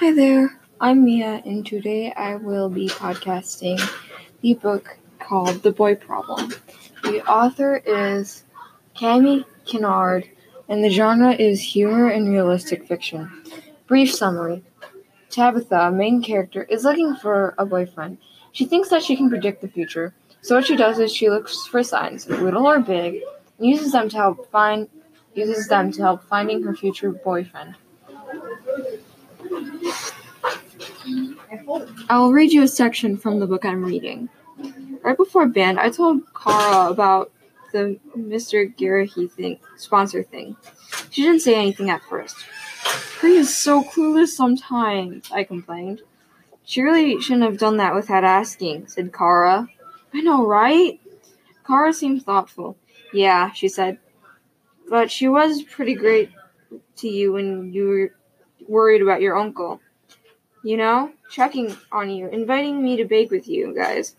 Hi there, I'm Mia, and today I will be podcasting the book called The Boy Problem. The author is Kami Kinard, and the genre is humor and realistic fiction. Brief summary Tabitha, main character, is looking for a boyfriend. She thinks that she can predict the future, so what she does is she looks for signs, little or big, and uses them to help find uses them to help finding her future boyfriend. I will read you a section from the book I'm reading. Right before band, I told Kara about the Mr. Garahy thing, sponsor thing. She didn't say anything at first. He is so clueless sometimes, I complained. She really shouldn't have done that without asking, said Kara. I know, right? Kara seemed thoughtful. Yeah, she said. But she was pretty great to you when you were worried about your uncle. You know, checking on you, inviting me to bake with you guys,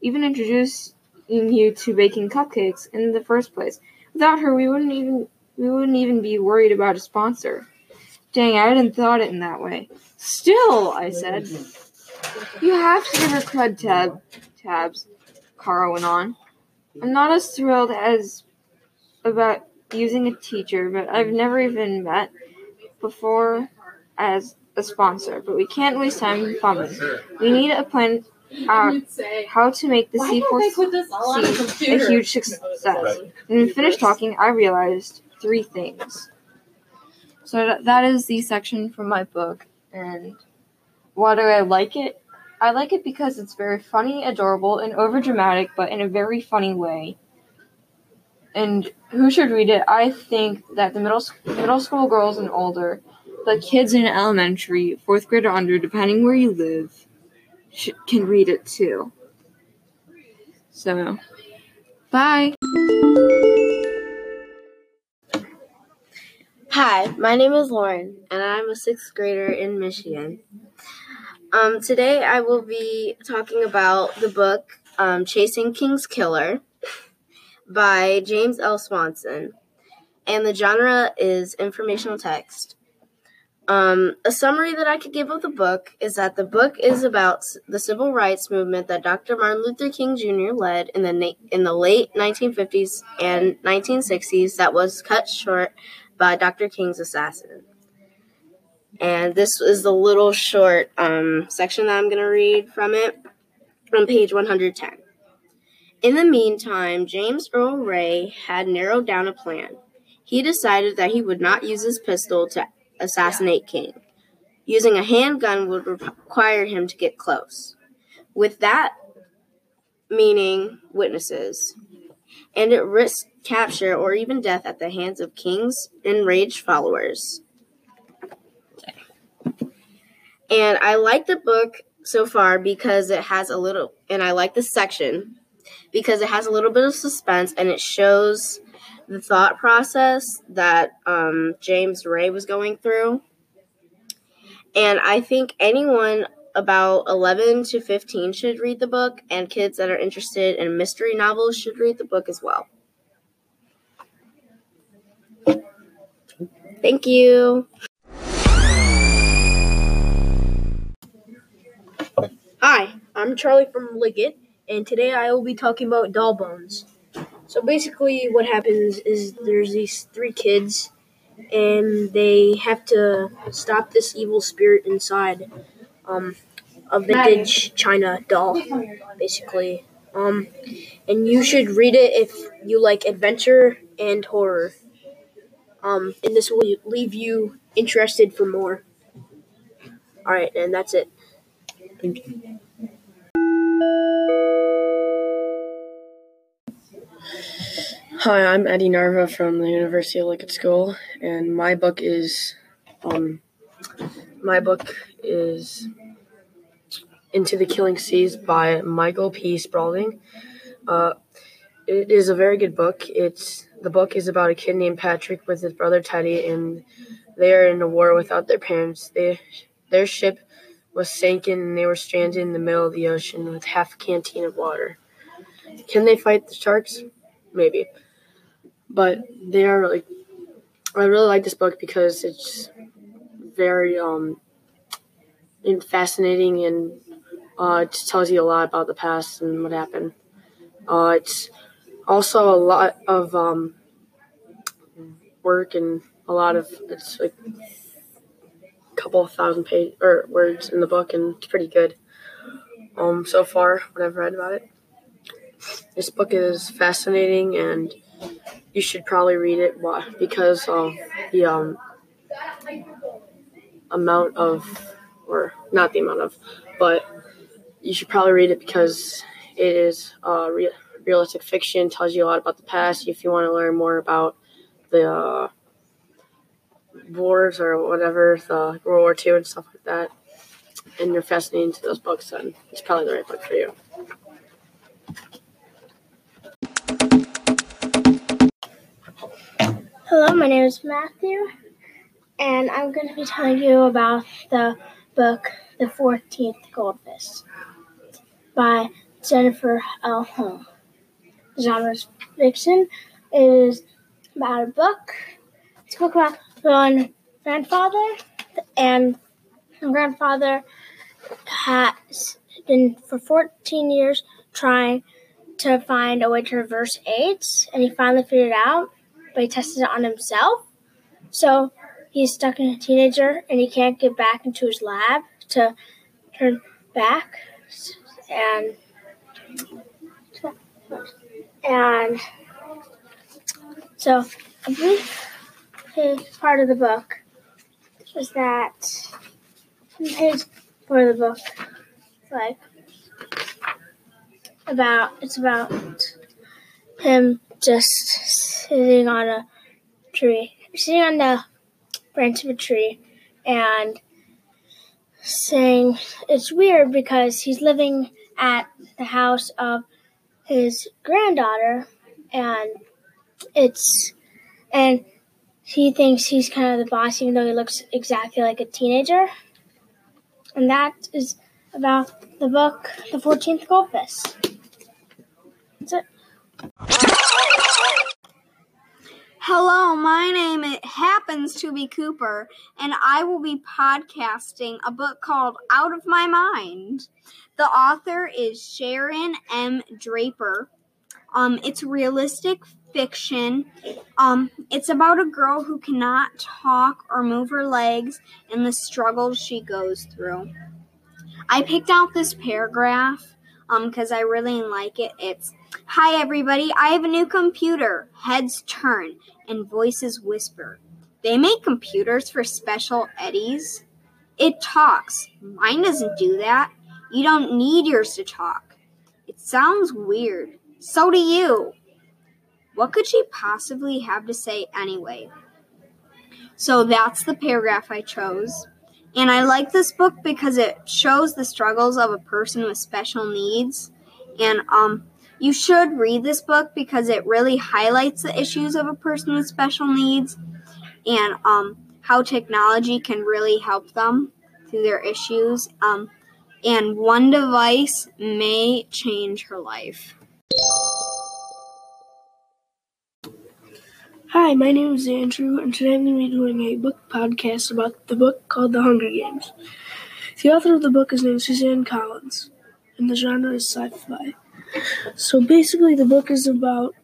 even introducing you to baking cupcakes in the first place. Without her, we wouldn't even we wouldn't even be worried about a sponsor. Dang, I hadn't thought it in that way. Still, I said, you have to give her cred tab tabs. Kara went on. I'm not as thrilled as about using a teacher, but I've never even met before as a sponsor, but we can't waste time funding. We need a plan out how to make the C4C a huge success. When we finished talking, I realized three things. So that is the section from my book, and why do I like it? I like it because it's very funny, adorable, and overdramatic, but in a very funny way. And who should read it? I think that the middle middle school girls and older the kids in elementary, fourth grade or under, depending where you live, sh- can read it too. So, bye. Hi, my name is Lauren, and I'm a sixth grader in Michigan. Um, today I will be talking about the book um, Chasing King's Killer by James L. Swanson, and the genre is informational text. Um, a summary that I could give of the book is that the book is about the civil rights movement that Dr. Martin Luther King Jr. led in the na- in the late 1950s and 1960s that was cut short by Dr. King's assassin. And this is the little short um, section that I'm going to read from it on page 110. In the meantime, James Earl Ray had narrowed down a plan. He decided that he would not use his pistol to assassinate King. Using a handgun would require him to get close. With that meaning witnesses, and it risked capture or even death at the hands of King's enraged followers. And I like the book so far because it has a little, and I like the section because it has a little bit of suspense and it shows the thought process that um, James Ray was going through. And I think anyone about 11 to 15 should read the book, and kids that are interested in mystery novels should read the book as well. Thank you. Hi, I'm Charlie from Liggett, and today I will be talking about doll bones. So basically, what happens is there's these three kids, and they have to stop this evil spirit inside um, a vintage China doll, basically. Um, and you should read it if you like adventure and horror. Um, and this will leave you interested for more. All right, and that's it. Thank you. Hi, I'm Eddie Narva from the University of Liggett School, and my book is, um, my book is Into the Killing Seas by Michael P. Spradlin. Uh, it is a very good book. It's the book is about a kid named Patrick with his brother Teddy, and they are in a war without their parents. They, their ship was sinking, and they were stranded in the middle of the ocean with half a canteen of water. Can they fight the sharks? Maybe but they are like I really like this book because it's very um fascinating, and uh, it tells you a lot about the past and what happened. Uh, it's also a lot of um, work and a lot of it's like a couple thousand page or words in the book, and it's pretty good. Um, so far, what I've read about it. This book is fascinating, and you should probably read it because of the um, amount of, or not the amount of, but you should probably read it because it is uh, real, realistic fiction, tells you a lot about the past. If you want to learn more about the uh, wars or whatever, the World War II and stuff like that, and you're fascinated into those books, then it's probably the right book for you. Hello, my name is Matthew, and I'm going to be telling you about the book The 14th Goldfish by Jennifer L. Holm. The genre is fiction. It is about a book. It's a book about one grandfather, and my grandfather has been for 14 years trying to find a way to reverse AIDS, and he finally figured it out but he tested it on himself. So he's stuck in a teenager and he can't get back into his lab to turn back. And and so a brief part of the book was that page part of the book like about it's about him just sitting on a tree, sitting on the branch of a tree, and saying it's weird because he's living at the house of his granddaughter, and it's and he thinks he's kind of the boss, even though he looks exactly like a teenager. And that is about the book, The 14th Goldfish. That's it. Hello, my name it happens to be Cooper, and I will be podcasting a book called Out of My Mind. The author is Sharon M. Draper. Um, it's realistic fiction. Um, it's about a girl who cannot talk or move her legs and the struggles she goes through. I picked out this paragraph um because I really like it. It's Hi, everybody. I have a new computer. Heads turn and voices whisper. They make computers for special eddies. It talks. Mine doesn't do that. You don't need yours to talk. It sounds weird. So do you. What could she possibly have to say anyway? So that's the paragraph I chose. And I like this book because it shows the struggles of a person with special needs. And um, you should read this book because it really highlights the issues of a person with special needs and um, how technology can really help them through their issues. Um, and one device may change her life. Hi, my name is Andrew, and today I'm going to be doing a book podcast about the book called The Hunger Games. The author of the book is named Suzanne Collins, and the genre is sci fi. So basically, the book is about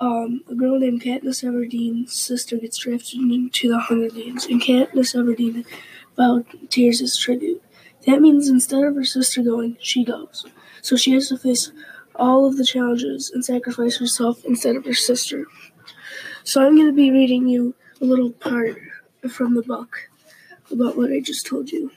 um, a girl named Katniss Everdeen's sister gets drafted into the Hunger Games, and Katniss Everdeen volunteers as tribute. That means instead of her sister going, she goes. So she has to face all of the challenges and sacrifice herself instead of her sister. So I'm going to be reading you a little part from the book about what I just told you.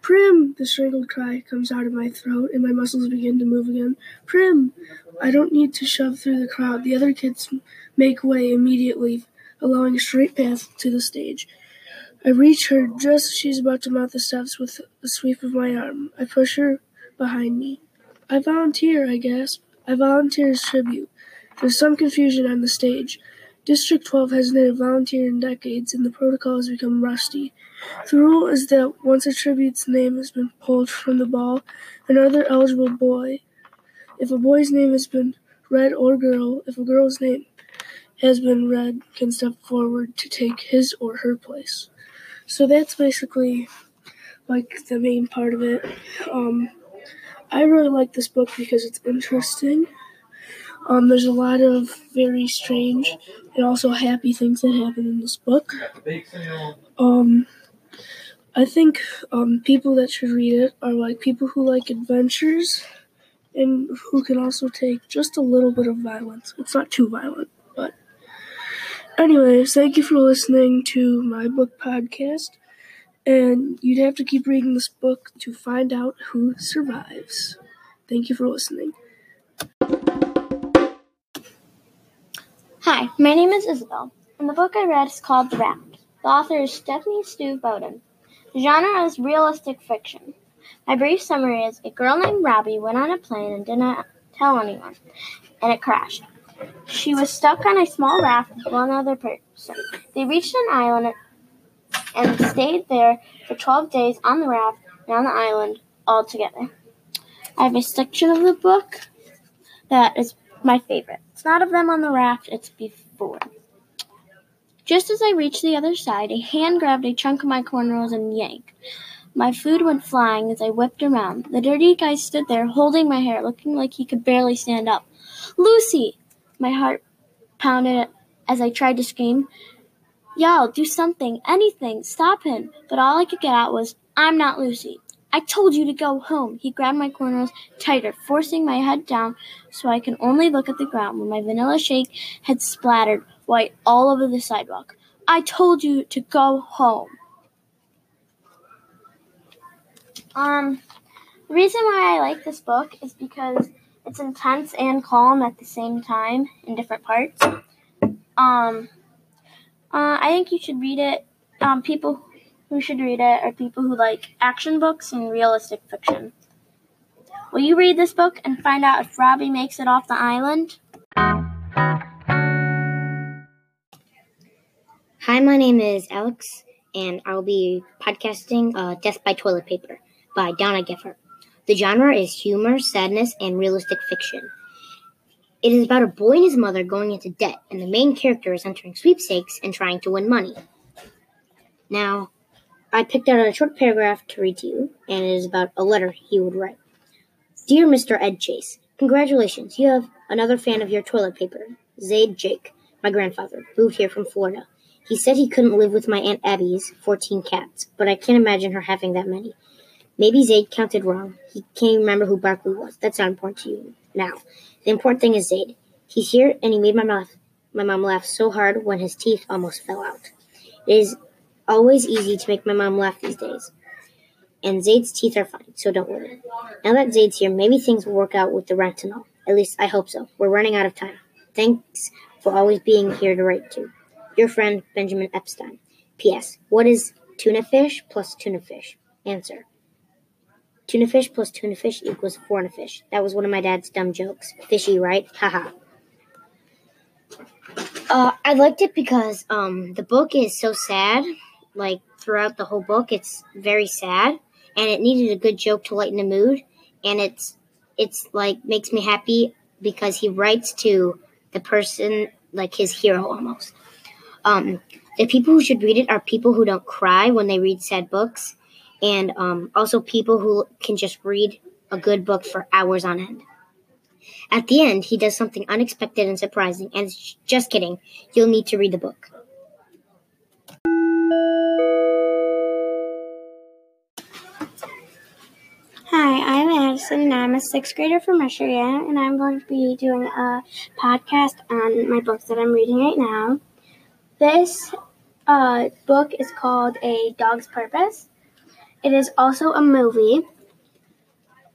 Prim! The strangled cry comes out of my throat, and my muscles begin to move again. Prim! I don't need to shove through the crowd. The other kids make way immediately, allowing a straight path to the stage. I reach her just as she's about to mount the steps with a sweep of my arm. I push her behind me. I volunteer, I gasp. I volunteer as tribute. There's some confusion on the stage. District 12 hasn't had a volunteer in decades, and the protocol has become rusty. The rule is that once a tribute's name has been pulled from the ball, another eligible boy, if a boy's name has been read or girl, if a girl's name has been read, can step forward to take his or her place. So that's basically like the main part of it. Um, I really like this book because it's interesting. Um, there's a lot of very strange and also happy things that happen in this book. Um, I think um, people that should read it are like people who like adventures and who can also take just a little bit of violence. It's not too violent, but. Anyways, thank you for listening to my book podcast. And you'd have to keep reading this book to find out who survives. Thank you for listening. Hi, my name is Isabel, and the book I read is called The Raft. The author is Stephanie Stu Bodeen. The genre is realistic fiction. My brief summary is a girl named Robbie went on a plane and did not tell anyone, and it crashed. She was stuck on a small raft with one other person. They reached an island and stayed there for 12 days on the raft and on the island all together. I have a section of the book that is my favorite. Not of them on the raft, it's before. Just as I reached the other side, a hand grabbed a chunk of my cornrows and yanked. My food went flying as I whipped around. The dirty guy stood there, holding my hair, looking like he could barely stand up. Lucy! My heart pounded as I tried to scream. Yell, do something, anything, stop him. But all I could get out was, I'm not Lucy. I told you to go home. He grabbed my cornrows tighter, forcing my head down so I could only look at the ground where my vanilla shake had splattered white all over the sidewalk. I told you to go home. Um, the reason why I like this book is because it's intense and calm at the same time in different parts. Um, uh, I think you should read it. Um, people who should read it are people who like action books and realistic fiction. Will you read this book and find out if Robbie makes it off the island? Hi, my name is Alex, and I'll be podcasting uh, Death by Toilet Paper by Donna Gephart. The genre is humor, sadness, and realistic fiction. It is about a boy and his mother going into debt, and the main character is entering sweepstakes and trying to win money. Now, I picked out a short paragraph to read to you, and it is about a letter he would write. Dear Mr. Ed Chase, congratulations, you have another fan of your toilet paper. Zayde Jake, my grandfather, moved here from Florida. He said he couldn't live with my Aunt Abby's 14 cats, but I can't imagine her having that many. Maybe Zayde counted wrong. He can't remember who Barkley was. That's not important to you now. The important thing is Zayde. He's here, and he made my mom, my mom laugh so hard when his teeth almost fell out. It is always easy to make my mom laugh these days. And Zayde's teeth are fine, so don't worry. Now that Zayde's here, maybe things will work out with the rent and all. At least I hope so. We're running out of time. Thanks for always being here to write to. Your friend, Benjamin Epstein. P.S. What is tuna fish plus tuna fish? Answer. Tuna fish plus tuna fish equals foreign fish. That was one of my dad's dumb jokes. Fishy, right? Haha. uh, I liked it because um, the book is so sad. Like throughout the whole book, it's very sad, and it needed a good joke to lighten the mood. And it's it's like makes me happy because he writes to the person like his hero almost. Um, the people who should read it are people who don't cry when they read sad books and um, also people who can just read a good book for hours on end. At the end, he does something unexpected and surprising, and just kidding, you'll need to read the book. And I'm a sixth grader from Michigan, and I'm going to be doing a podcast on my books that I'm reading right now. This uh, book is called A Dog's Purpose. It is also a movie.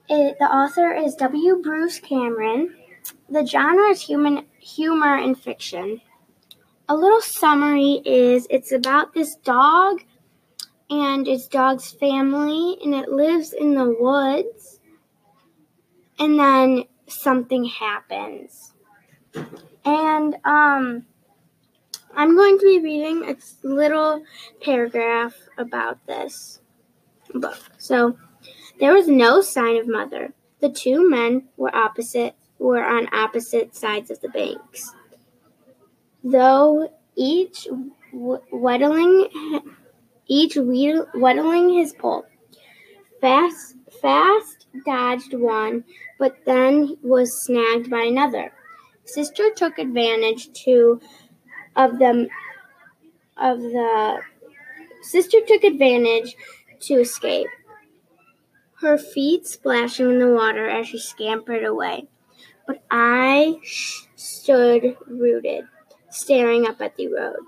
It, the author is W. Bruce Cameron. The genre is human humor and fiction. A little summary is it's about this dog and its dog's family, and it lives in the woods. And then something happens. And um, I'm going to be reading a little paragraph about this book. So, there was no sign of mother. The two men were opposite were on opposite sides of the banks. Though each whittling each whittling his pole. Fast, fast dodged one, but then was snagged by another. Sister took advantage to of them of the sister took advantage to escape. Her feet splashing in the water as she scampered away. But I stood rooted, staring up at the road.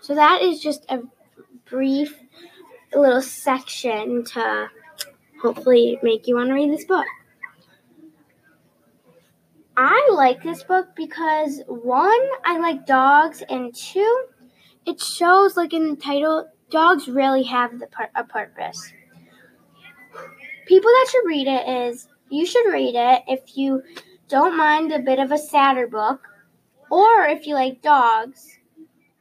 So that is just a brief little section to hopefully make you want to read this book. I like this book because one, I like dogs, and two, it shows like in the title, dogs really have the a purpose. People that should read it is you should read it if you don't mind a bit of a sadder book, or if you like dogs.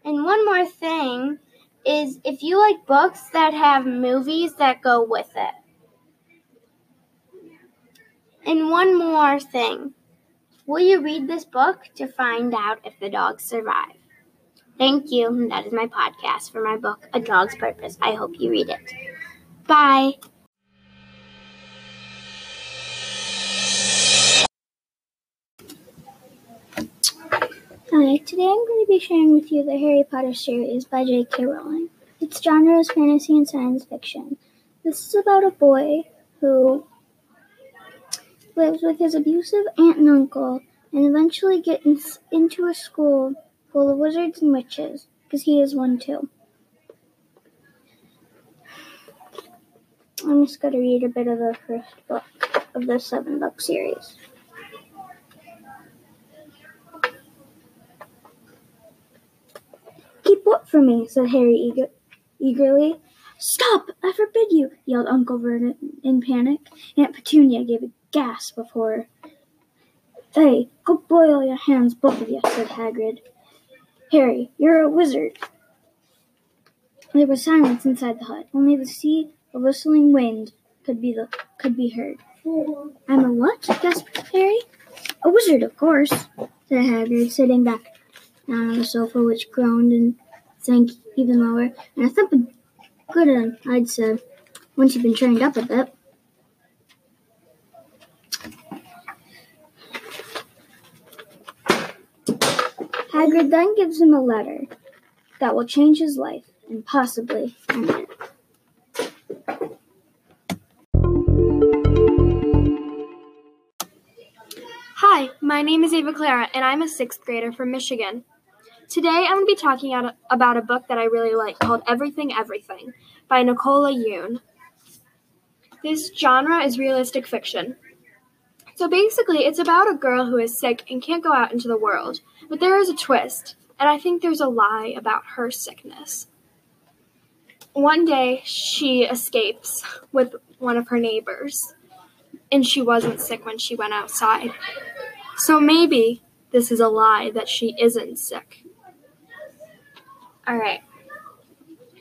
And one more thing is if you like books that have movies that go with it. And one more thing. Will you read this book to find out if the dogs survive? Thank you. That is my podcast for my book, A Dog's Purpose. I hope you read it. Bye. Hi, today I'm going to be sharing with you the Harry Potter series by J.K. Rowling. Its genre is fantasy and science fiction. This is about a boy who lives with his abusive aunt and uncle and eventually gets into a school full of wizards and witches, because he is one too. I'm just going to read a bit of the first book of the seven book series. Keep what for me? said Harry eager- eagerly. Stop! I forbid you! yelled Uncle Vernon in panic. Aunt Petunia gave a gasp before. Hey, go boil your hands, both of you, said Hagrid. Harry, you're a wizard. There was silence inside the hut. Only the sea of whistling wind could be the could be heard. I'm a what? gasped Harry. A wizard, of course, said Hagrid, sitting back Um, down on the sofa, which groaned and sank even lower. And thump of good I'd say, once you've been trained up a bit. Hagrid then gives him a letter that will change his life and possibly end it. Hi, my name is Ava Clara, and I'm a sixth grader from Michigan. Today I'm going to be talking about a book that I really like called Everything Everything by Nicola Yoon. This genre is realistic fiction. So basically, it's about a girl who is sick and can't go out into the world. But there is a twist, and I think there's a lie about her sickness. One day, she escapes with one of her neighbors, and she wasn't sick when she went outside. So maybe this is a lie that she isn't sick. All right.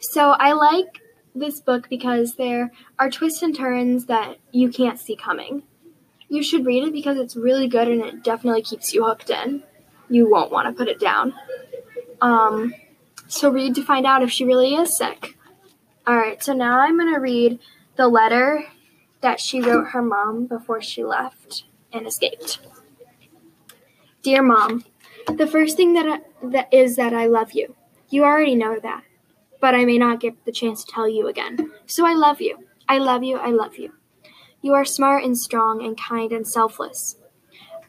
So I like this book because there are twists and turns that you can't see coming. You should read it because it's really good and it definitely keeps you hooked in. You won't want to put it down. Um, so read to find out if she really is sick. All right, so now I'm going to read the letter that she wrote her mom before she left and escaped. Dear mom, the first thing that, I, that is that I love you. You already know that, but I may not get the chance to tell you again. So I love you. I love you. I love you. You are smart and strong and kind and selfless.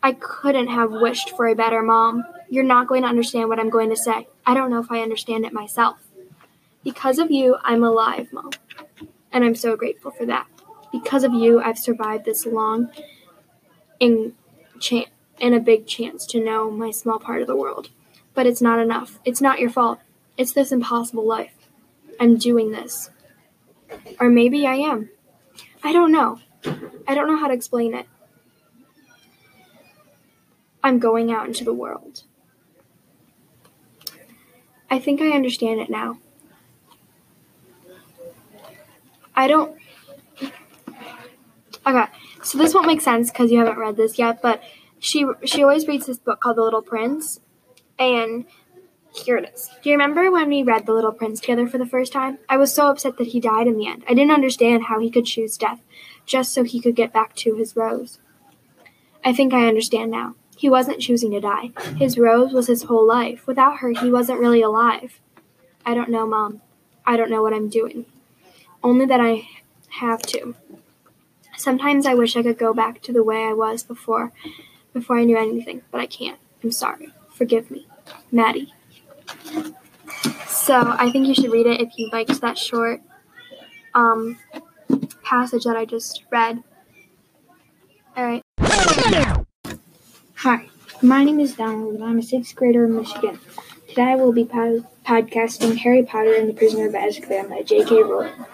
I couldn't have wished for a better mom. You're not going to understand what I'm going to say. I don't know if I understand it myself. Because of you, I'm alive, Mom. And I'm so grateful for that. Because of you, I've survived this long and, and a big chance to know my small part of the world. But it's not enough. It's not your fault. It's this impossible life. I'm doing this. Or maybe I am. I don't know. I don't know how to explain it. I'm going out into the world. I think I understand it now. I don't. Okay, so this won't make sense because you haven't read this yet, but she she always reads this book called The Little Prince, and Here it is. Do you remember when we read The Little Prince together for the first time? I was so upset that he died in the end. I didn't understand how he could choose death just so he could get back to his rose. I think I understand now. He wasn't choosing to die. His rose was his whole life. Without her, he wasn't really alive. I don't know, Mom. I don't know what I'm doing. Only that I have to. Sometimes I wish I could go back to the way I was before before I knew anything, but I can't. I'm sorry. Forgive me. Maddie. So I think you should read it if you liked that short um, passage that I just read. All right. Hi, my name is Donald, and I'm a sixth grader in Michigan. Today I will be pod- podcasting Harry Potter and the Prisoner of Azkaban by J.K. Rowling.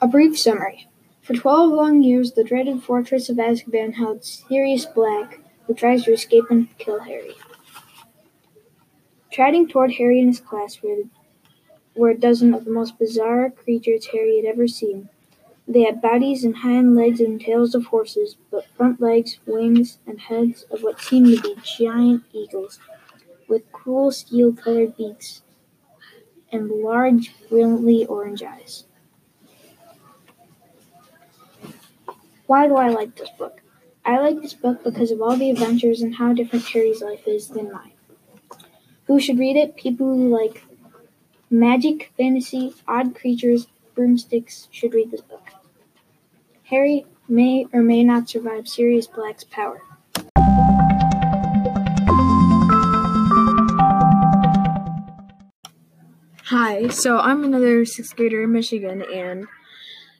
A brief summary. For 12 long years, the dreaded fortress of Azkaban held Sirius Black, who tries to escape and kill Harry. Striding toward Harry and his class were, were a dozen of the most bizarre creatures Harry had ever seen. They had bodies and hind legs and tails of horses, but front legs, wings, and heads of what seemed to be giant eagles, with cruel steel colored beaks and large, brilliantly orange eyes. Why do I like this book? I like this book because of all the adventures and how different Harry's life is than mine. Who should read it? People who like magic, fantasy, odd creatures, broomsticks should read this book. Harry may or may not survive Sirius Black's power. Hi, so I'm another sixth grader in Michigan, and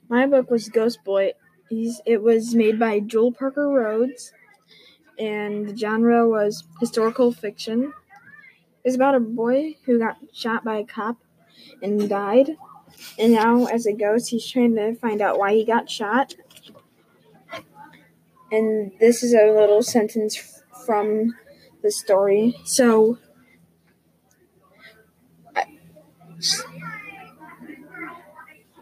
my book was Ghost Boy. It was made by Jewell Parker Rhodes, and the genre was historical fiction. It's about a boy who got shot by a cop and died, and now as a ghost, he's trying to find out why he got shot. And this is a little sentence from the story. So,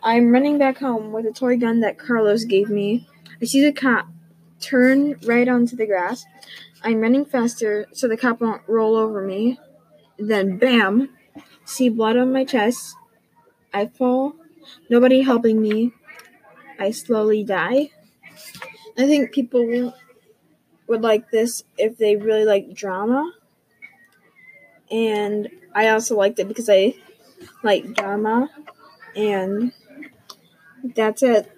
I'm running back home with a toy gun that Carlos gave me. I see the cop turn right onto the grass. I'm running faster so the cop won't roll over me. Then, bam! See blood on my chest. I fall. Nobody helping me. I slowly die. I think people would like this if they really like drama. And I also liked it because I like drama. And that's it.